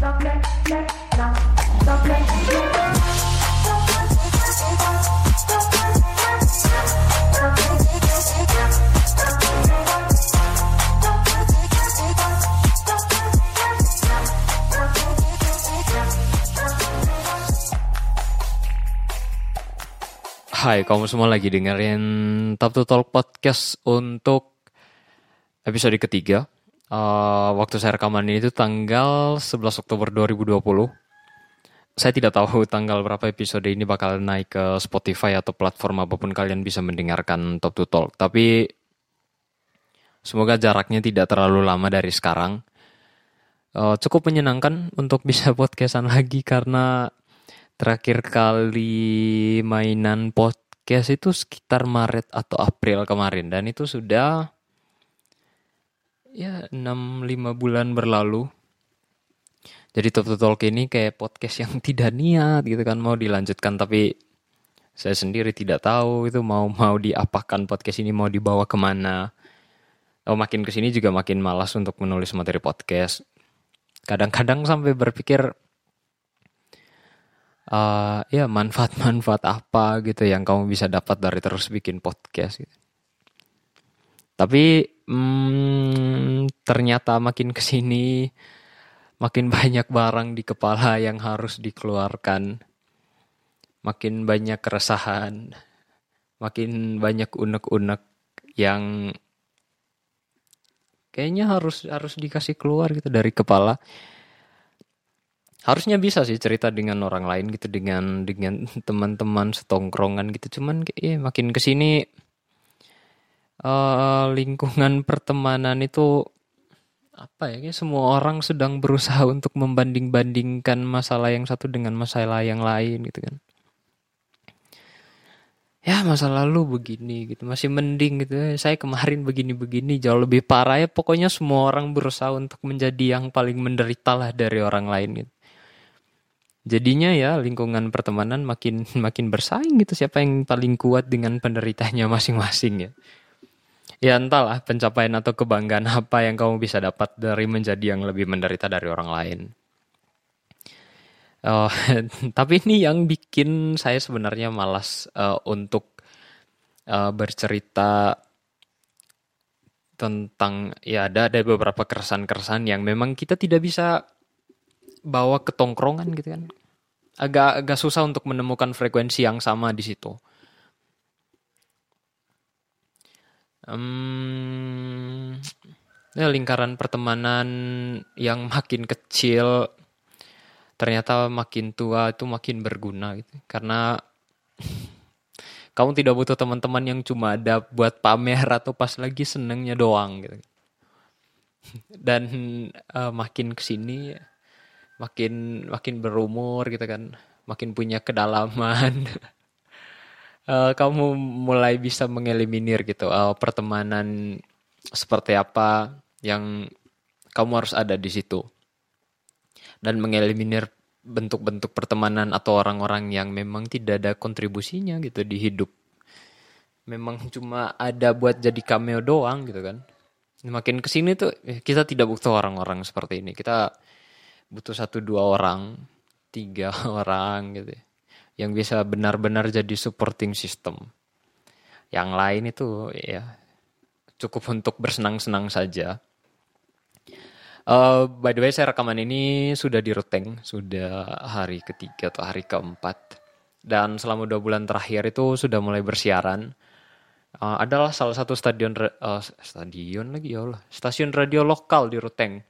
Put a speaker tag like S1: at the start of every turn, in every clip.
S1: Hai, kamu semua lagi dengerin Top to Talk Podcast untuk episode ketiga. Uh, waktu saya rekaman ini itu tanggal 11 Oktober 2020. Saya tidak tahu tanggal berapa episode ini bakal naik ke Spotify atau platform apa pun kalian bisa mendengarkan Top to Talk. Tapi semoga jaraknya tidak terlalu lama dari sekarang. Uh, cukup menyenangkan untuk bisa podcastan lagi karena terakhir kali mainan podcast itu sekitar Maret atau April kemarin dan itu sudah ya 6 5 bulan berlalu. Jadi Top to Talk ini kayak podcast yang tidak niat gitu kan mau dilanjutkan tapi saya sendiri tidak tahu itu mau mau diapakan podcast ini mau dibawa ke mana. Oh makin ke sini juga makin malas untuk menulis materi podcast. Kadang-kadang sampai berpikir uh, ya manfaat-manfaat apa gitu yang kamu bisa dapat dari terus bikin podcast gitu. Tapi hmm, ternyata makin ke sini makin banyak barang di kepala yang harus dikeluarkan, makin banyak keresahan, makin banyak unek-unek yang kayaknya harus harus dikasih keluar gitu dari kepala. Harusnya bisa sih cerita dengan orang lain gitu dengan dengan teman-teman setongkrongan gitu. Cuman kayak ya, makin ke sini uh, lingkungan pertemanan itu apa ya? Semua orang sedang berusaha untuk membanding-bandingkan masalah yang satu dengan masalah yang lain gitu kan. Ya masa lalu begini gitu masih mending gitu. Saya kemarin begini-begini jauh lebih parah ya. Pokoknya semua orang berusaha untuk menjadi yang paling menderita lah dari orang lain gitu. Jadinya ya lingkungan pertemanan makin makin bersaing gitu. Siapa yang paling kuat dengan penderitanya masing-masing ya. Ya entahlah pencapaian atau kebanggaan apa yang kamu bisa dapat dari menjadi yang lebih menderita dari orang lain. Oh, tapi ini yang bikin saya sebenarnya malas uh, untuk uh, bercerita tentang ya ada ada beberapa keresahan-keresahan yang memang kita tidak bisa bawa ke tongkrongan gitu kan agak agak susah untuk menemukan frekuensi yang sama di situ um, ya lingkaran pertemanan yang makin kecil ternyata makin tua itu makin berguna gitu. Karena kamu tidak butuh teman-teman yang cuma ada buat pamer atau pas lagi senengnya doang gitu. Dan uh, makin ke sini makin makin berumur gitu kan. Makin punya kedalaman uh, kamu mulai bisa mengeliminir gitu uh, pertemanan seperti apa yang kamu harus ada di situ. Dan mengeliminir bentuk-bentuk pertemanan atau orang-orang yang memang tidak ada kontribusinya gitu di hidup. Memang cuma ada buat jadi cameo doang gitu kan. Makin ke sini tuh eh, kita tidak butuh orang-orang seperti ini. Kita butuh satu dua orang tiga orang gitu. ya, yang bisa benar-benar jadi supporting system. Yang lain itu ya cukup untuk bersenang-senang saja. Uh, by the way saya rekaman ini sudah di Ruteng sudah hari ketiga atau hari keempat. Dan selama dua bulan terakhir itu sudah mulai bersiaran. Uh, adalah salah satu stadion uh, stadion lagi ya Allah. Stasiun radio lokal di Ruteng.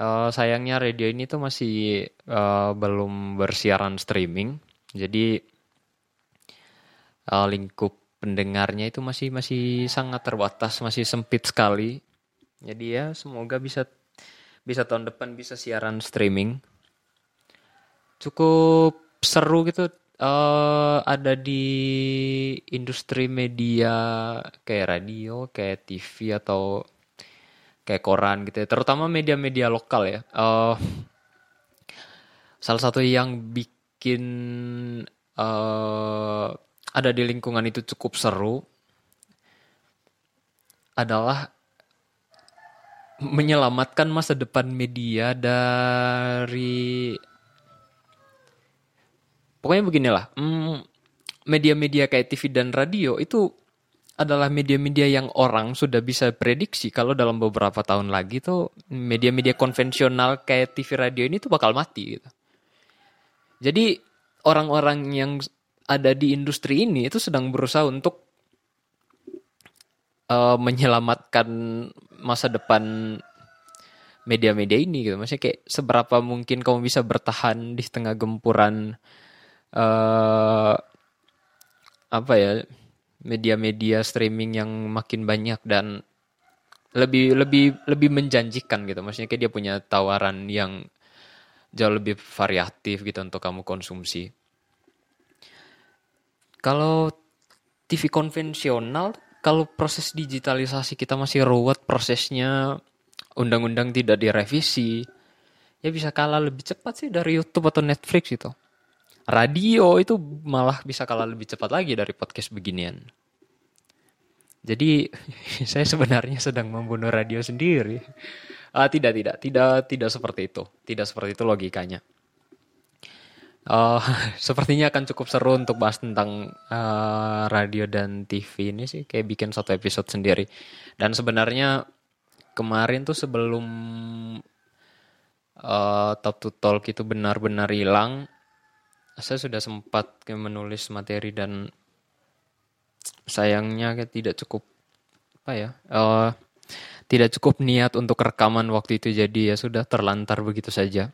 S1: Uh, sayangnya radio ini tuh masih uh, belum bersiaran streaming, jadi uh, lingkup pendengarnya itu masih masih sangat terbatas, masih sempit sekali. Jadi ya semoga bisa bisa tahun depan bisa siaran streaming. Cukup seru gitu uh, ada di industri media kayak radio, kayak TV atau kayak koran gitu ya terutama media-media lokal ya uh, salah satu yang bikin uh, ada di lingkungan itu cukup seru adalah menyelamatkan masa depan media dari pokoknya beginilah mm, media-media kayak TV dan radio itu adalah media-media yang orang sudah bisa prediksi kalau dalam beberapa tahun lagi tuh media-media konvensional kayak TV radio ini tuh bakal mati gitu. Jadi orang-orang yang ada di industri ini itu sedang berusaha untuk uh, menyelamatkan masa depan media-media ini gitu. Maksudnya kayak seberapa mungkin kamu bisa bertahan di tengah gempuran uh, apa ya media-media streaming yang makin banyak dan lebih lebih lebih menjanjikan gitu. Maksudnya kayak dia punya tawaran yang jauh lebih variatif gitu untuk kamu konsumsi. Kalau TV konvensional, kalau proses digitalisasi kita masih ruwet prosesnya, undang-undang tidak direvisi, ya bisa kalah lebih cepat sih dari YouTube atau Netflix itu radio itu malah bisa kalah lebih cepat lagi dari podcast beginian. Jadi saya sebenarnya sedang membunuh radio sendiri. Uh, tidak, tidak, tidak, tidak seperti itu. Tidak seperti itu logikanya. Uh, sepertinya akan cukup seru untuk bahas tentang uh, radio dan TV ini sih, kayak bikin satu episode sendiri. Dan sebenarnya kemarin tuh sebelum uh, Top to Talk itu benar-benar hilang, saya sudah sempat menulis materi dan sayangnya tidak cukup apa ya uh, tidak cukup niat untuk rekaman waktu itu jadi ya sudah terlantar begitu saja.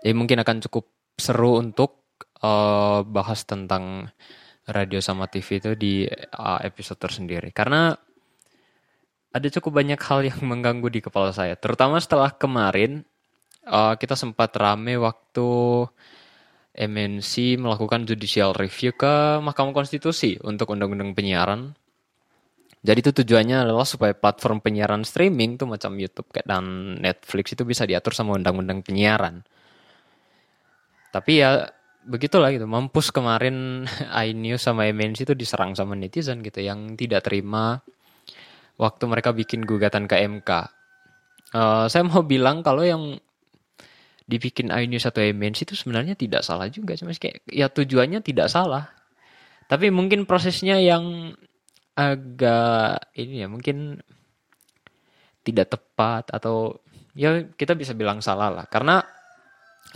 S1: Jadi mungkin akan cukup seru untuk uh, bahas tentang radio sama TV itu di uh, episode tersendiri. Karena ada cukup banyak hal yang mengganggu di kepala saya. Terutama setelah kemarin uh, kita sempat rame waktu MNC melakukan judicial review ke Mahkamah Konstitusi untuk undang-undang penyiaran. Jadi itu tujuannya adalah supaya platform penyiaran streaming tuh macam YouTube dan Netflix itu bisa diatur sama undang-undang penyiaran. Tapi ya begitulah gitu. Mampus kemarin iNews sama MNC itu diserang sama netizen gitu yang tidak terima waktu mereka bikin gugatan ke MK. Uh, eh, saya mau bilang kalau yang dibikin iNews atau MNC itu sebenarnya tidak salah juga cuma kayak ya tujuannya tidak salah. Tapi mungkin prosesnya yang agak ini ya mungkin tidak tepat atau ya kita bisa bilang salah lah. Karena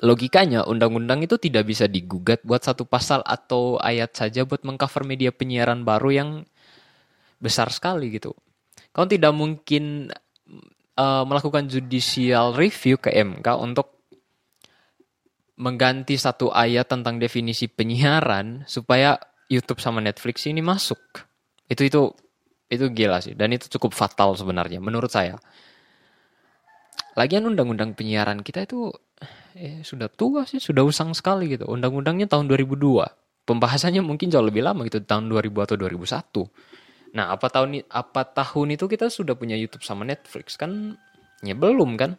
S1: logikanya undang-undang itu tidak bisa digugat buat satu pasal atau ayat saja buat mengcover media penyiaran baru yang besar sekali gitu. Kau tidak mungkin uh, melakukan judicial review ke MK untuk mengganti satu ayat tentang definisi penyiaran supaya YouTube sama Netflix ini masuk. Itu itu itu gila sih dan itu cukup fatal sebenarnya menurut saya. Lagian undang-undang penyiaran kita itu eh, sudah tua sih, sudah usang sekali gitu. Undang-undangnya tahun 2002. Pembahasannya mungkin jauh lebih lama gitu tahun 2000 atau 2001. Nah, apa tahun apa tahun itu kita sudah punya YouTube sama Netflix kan? Ya belum kan?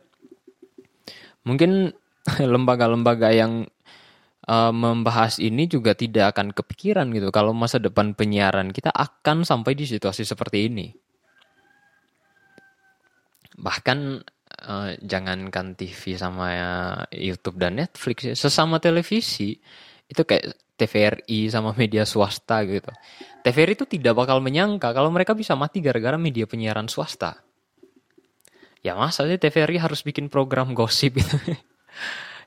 S1: Mungkin lembaga-lembaga yang uh, membahas ini juga tidak akan kepikiran gitu kalau masa depan penyiaran kita akan sampai di situasi seperti ini. Bahkan uh, jangankan TV sama YouTube dan Netflix ya, sesama televisi itu kayak TVRI sama media swasta gitu. TVRI itu tidak bakal menyangka kalau mereka bisa mati gara-gara media penyiaran swasta. Ya masa sih TVRI harus bikin program gosip gitu.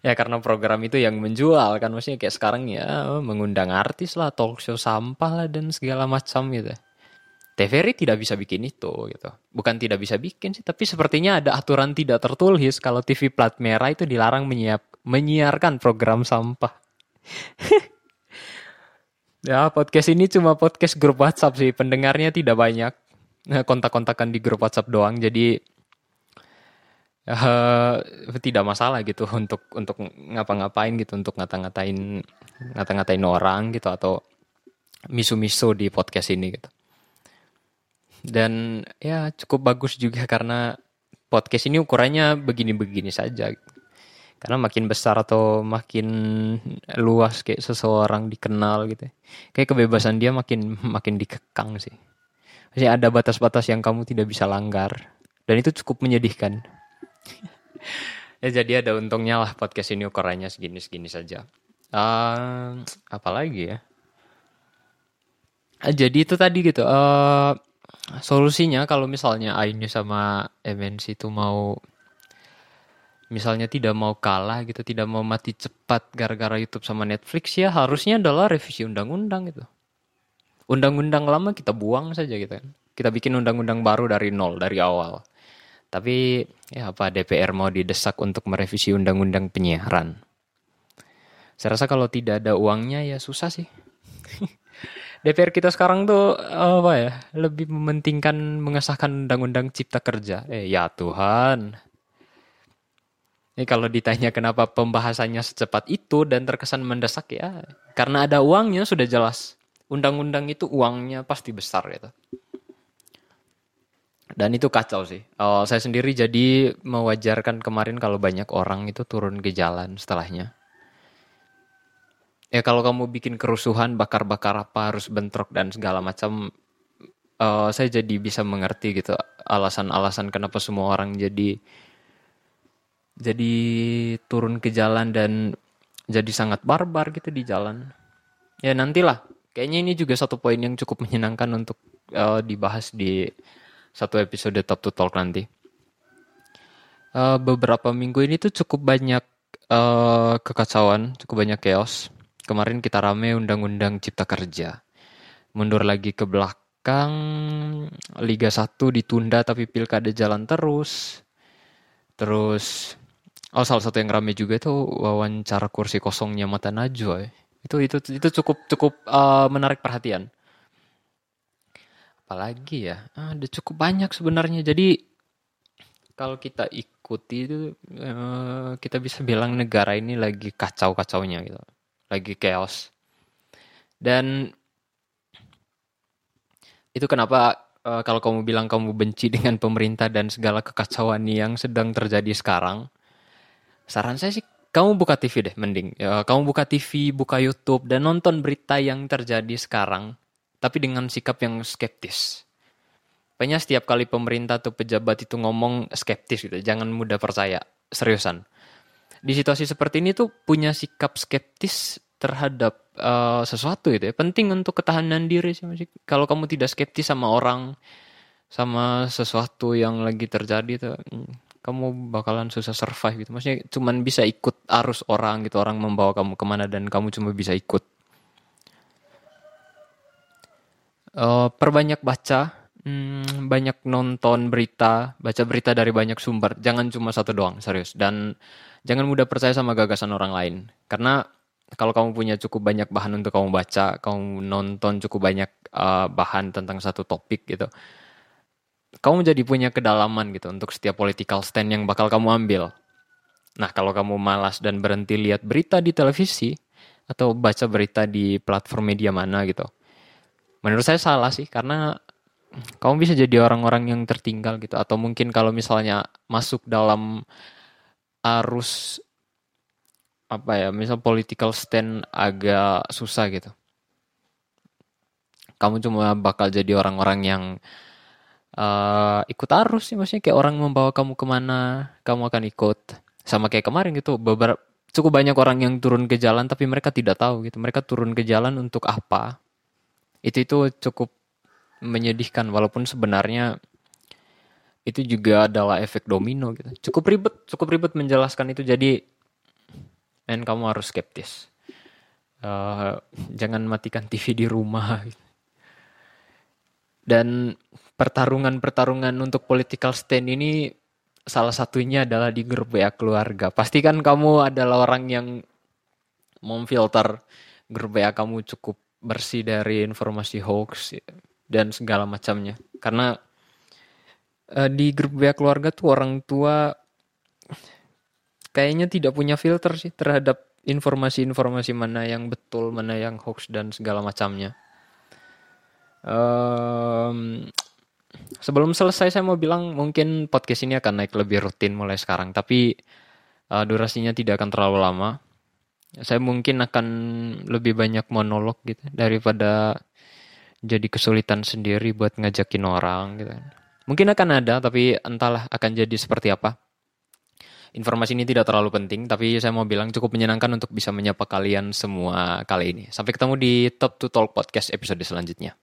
S1: ya karena program itu yang menjual kan? Maksudnya kayak sekarang ya mengundang artis lah talk show sampah lah dan segala macam gitu. TVRI tidak bisa bikin itu gitu. Bukan tidak bisa bikin sih tapi sepertinya ada aturan tidak tertulis kalau TV plat merah itu dilarang menyiap menyiarkan program sampah. Ya podcast ini cuma podcast grup WhatsApp sih pendengarnya tidak banyak. Kontak-kontakan di grup WhatsApp doang jadi uh, tidak masalah gitu untuk untuk ngapa-ngapain gitu untuk ngata-ngatain ngata-ngatain orang gitu atau misu-misu di podcast ini gitu. Dan ya cukup bagus juga karena podcast ini ukurannya begini-begini saja. Karena makin besar atau makin luas kayak seseorang dikenal gitu. Kayak kebebasan dia makin makin dikekang sih. Masih ada batas-batas yang kamu tidak bisa langgar dan itu cukup menyedihkan ya jadi ada untungnya lah podcast ini ukurannya segini segini saja uh, apalagi ya uh, jadi itu tadi gitu uh, solusinya kalau misalnya Ainu sama MNC itu mau misalnya tidak mau kalah gitu, tidak mau mati cepat gara-gara YouTube sama Netflix ya harusnya adalah revisi undang-undang gitu. Undang-undang lama kita buang saja gitu kan. Kita bikin undang-undang baru dari nol, dari awal. Tapi ya apa DPR mau didesak untuk merevisi undang-undang penyiaran. Saya rasa kalau tidak ada uangnya ya susah sih. DPR kita sekarang tuh apa ya lebih mementingkan mengesahkan undang-undang cipta kerja. Eh ya Tuhan, ini kalau ditanya kenapa pembahasannya secepat itu dan terkesan mendesak ya, karena ada uangnya sudah jelas. Undang-undang itu uangnya pasti besar gitu. Dan itu kacau sih. Oh, saya sendiri jadi mewajarkan kemarin kalau banyak orang itu turun ke jalan setelahnya. Ya kalau kamu bikin kerusuhan, bakar-bakar apa, harus bentrok dan segala macam, uh, saya jadi bisa mengerti gitu alasan-alasan kenapa semua orang jadi jadi turun ke jalan dan jadi sangat barbar gitu di jalan. Ya nantilah, kayaknya ini juga satu poin yang cukup menyenangkan untuk uh, dibahas di satu episode Top to Talk nanti. Uh, beberapa minggu ini tuh cukup banyak uh, kekacauan, cukup banyak chaos. Kemarin kita rame undang-undang cipta kerja. Mundur lagi ke belakang, Liga 1 ditunda tapi pilkada jalan terus. Terus Oh salah satu yang rame juga itu wawancara kursi kosongnya Mata Najwa. Itu itu itu cukup cukup uh, menarik perhatian. Apalagi ya, ada cukup banyak sebenarnya. Jadi kalau kita ikuti itu uh, kita bisa bilang negara ini lagi kacau-kacaunya gitu. Lagi chaos. Dan itu kenapa uh, kalau kamu bilang kamu benci dengan pemerintah dan segala kekacauan yang sedang terjadi sekarang, saran saya sih kamu buka TV deh mending. Ya, kamu buka TV, buka YouTube dan nonton berita yang terjadi sekarang tapi dengan sikap yang skeptis. Banyak setiap kali pemerintah atau pejabat itu ngomong skeptis gitu, jangan mudah percaya, seriusan. Di situasi seperti ini tuh punya sikap skeptis terhadap uh, sesuatu itu ya. Penting untuk ketahanan diri sih. Kalau kamu tidak skeptis sama orang, sama sesuatu yang lagi terjadi tuh, hmm, kamu bakalan susah survive gitu. Maksudnya cuman bisa ikut arus orang gitu, orang membawa kamu ke mana dan kamu cuma bisa ikut. Uh, perbanyak baca, hmm, banyak nonton berita, baca berita dari banyak sumber. Jangan cuma satu doang, serius. Dan jangan mudah percaya sama gagasan orang lain. Karena kalau kamu punya cukup banyak bahan untuk kamu baca, kamu nonton cukup banyak uh, bahan tentang satu topik gitu kamu jadi punya kedalaman gitu untuk setiap political stand yang bakal kamu ambil. Nah, kalau kamu malas dan berhenti lihat berita di televisi atau baca berita di platform media mana gitu. Menurut saya salah sih karena kamu bisa jadi orang-orang yang tertinggal gitu. Atau mungkin kalau misalnya masuk dalam arus apa ya, misal political stand agak susah gitu. Kamu cuma bakal jadi orang-orang yang uh, ikut arus sih. Maksudnya kayak orang membawa kamu ke mana kamu akan ikut. Sama kayak kemarin gitu beberapa cukup banyak orang yang turun ke jalan tapi mereka tidak tahu gitu. Mereka turun ke jalan untuk apa itu itu cukup menyedihkan walaupun sebenarnya itu juga adalah efek domino gitu. Cukup ribet cukup ribet menjelaskan itu. Jadi men kamu harus skeptis. Uh, jangan matikan TV di rumah. Dan pertarungan-pertarungan untuk political stand ini salah satunya adalah di grup WA keluarga. Pastikan kamu adalah orang yang memfilter grup WA kamu cukup bersih dari informasi hoax dan segala macamnya. Karena uh, di grup WA keluarga tuh orang tua kayaknya tidak punya filter sih terhadap informasi-informasi mana yang betul, mana yang hoax dan segala macamnya. Um, sebelum selesai saya mau bilang mungkin podcast ini akan naik lebih rutin mulai sekarang, tapi uh, durasinya tidak akan terlalu lama. Saya mungkin akan lebih banyak monolog gitu daripada jadi kesulitan sendiri buat ngajakin orang gitu. Mungkin akan ada, tapi entahlah akan jadi seperti apa. Informasi ini tidak terlalu penting, tapi saya mau bilang cukup menyenangkan untuk bisa menyapa kalian semua kali ini. Sampai ketemu di Top to Talk Podcast episode selanjutnya.